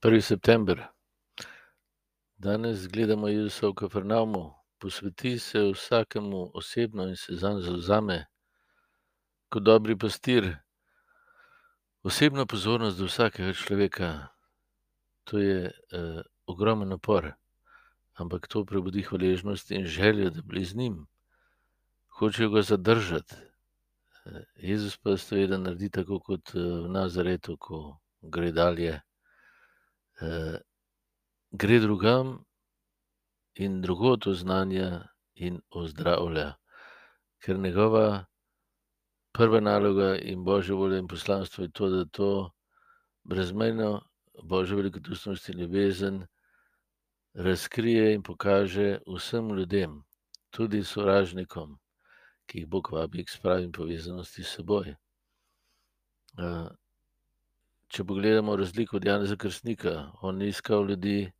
1. september. Danes gledamo Jezusa v Kafarnavmu, posveti se vsakemu osebno in se zanj zavzame kot dobri pastir. Osebna pozornost do vsakega človeka, to je uh, ogromen napor, ampak to prebudi hvaležnost in željo, da bi z njim. Hočejo ga zadržati. Jezus pa seveda naredi tako kot v Nazaretu, ko gre dalje uh, gre drugam in drugot oznanja in ozdravlja, ker njegova prva naloga in božja volja in poslanstvo je to, da to brezmejno božjo velikodušnost in ljubezen razkrije in pokaže vsem ljudem, tudi sovražnikom, ki jih Bog vabi k spravi in povezanosti s seboj. Če pogledamo razliko od Jana Zakrstnika, on ni iskal ljudi,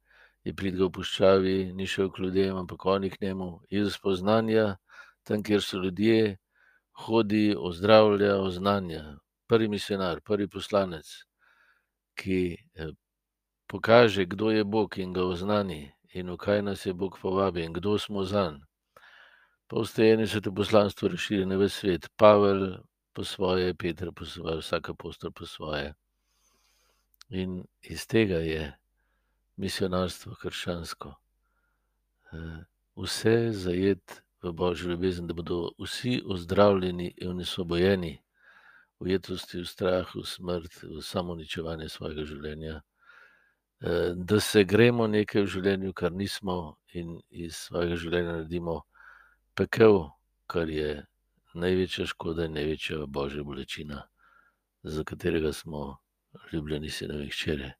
je pridgal v puščavi, ni šel k ljudem, ampak oni k njemu. Jezus poznanja, tam, kjer so ljudje, hodi, ozdravlja, oznanja. Prvi misionar, prvi poslanec, ki eh, pokaže, kdo je Bog in ga oznani, in v kaj nas je Bog povabil in kdo smo zanj. Pa vstajeni so to poslanstvo rešili na ves svet, Pavel po svoje, Petr po svoje, vsak apostol po svoje. In iz tega je misionarstvo krščansko. Eh, vse zajet v božjo ljubezen, da bodo vsi ozdravljeni in osvobojeni ujetosti v strah, v smrt, v samoničevanje svojega življenja. Eh, da se gremo nekaj v življenju, kar nismo, in iz svojega življenja naredimo pekel, kar je največja škoda in največja božja bolečina, za katerega smo ljubljeni sinovi hčere.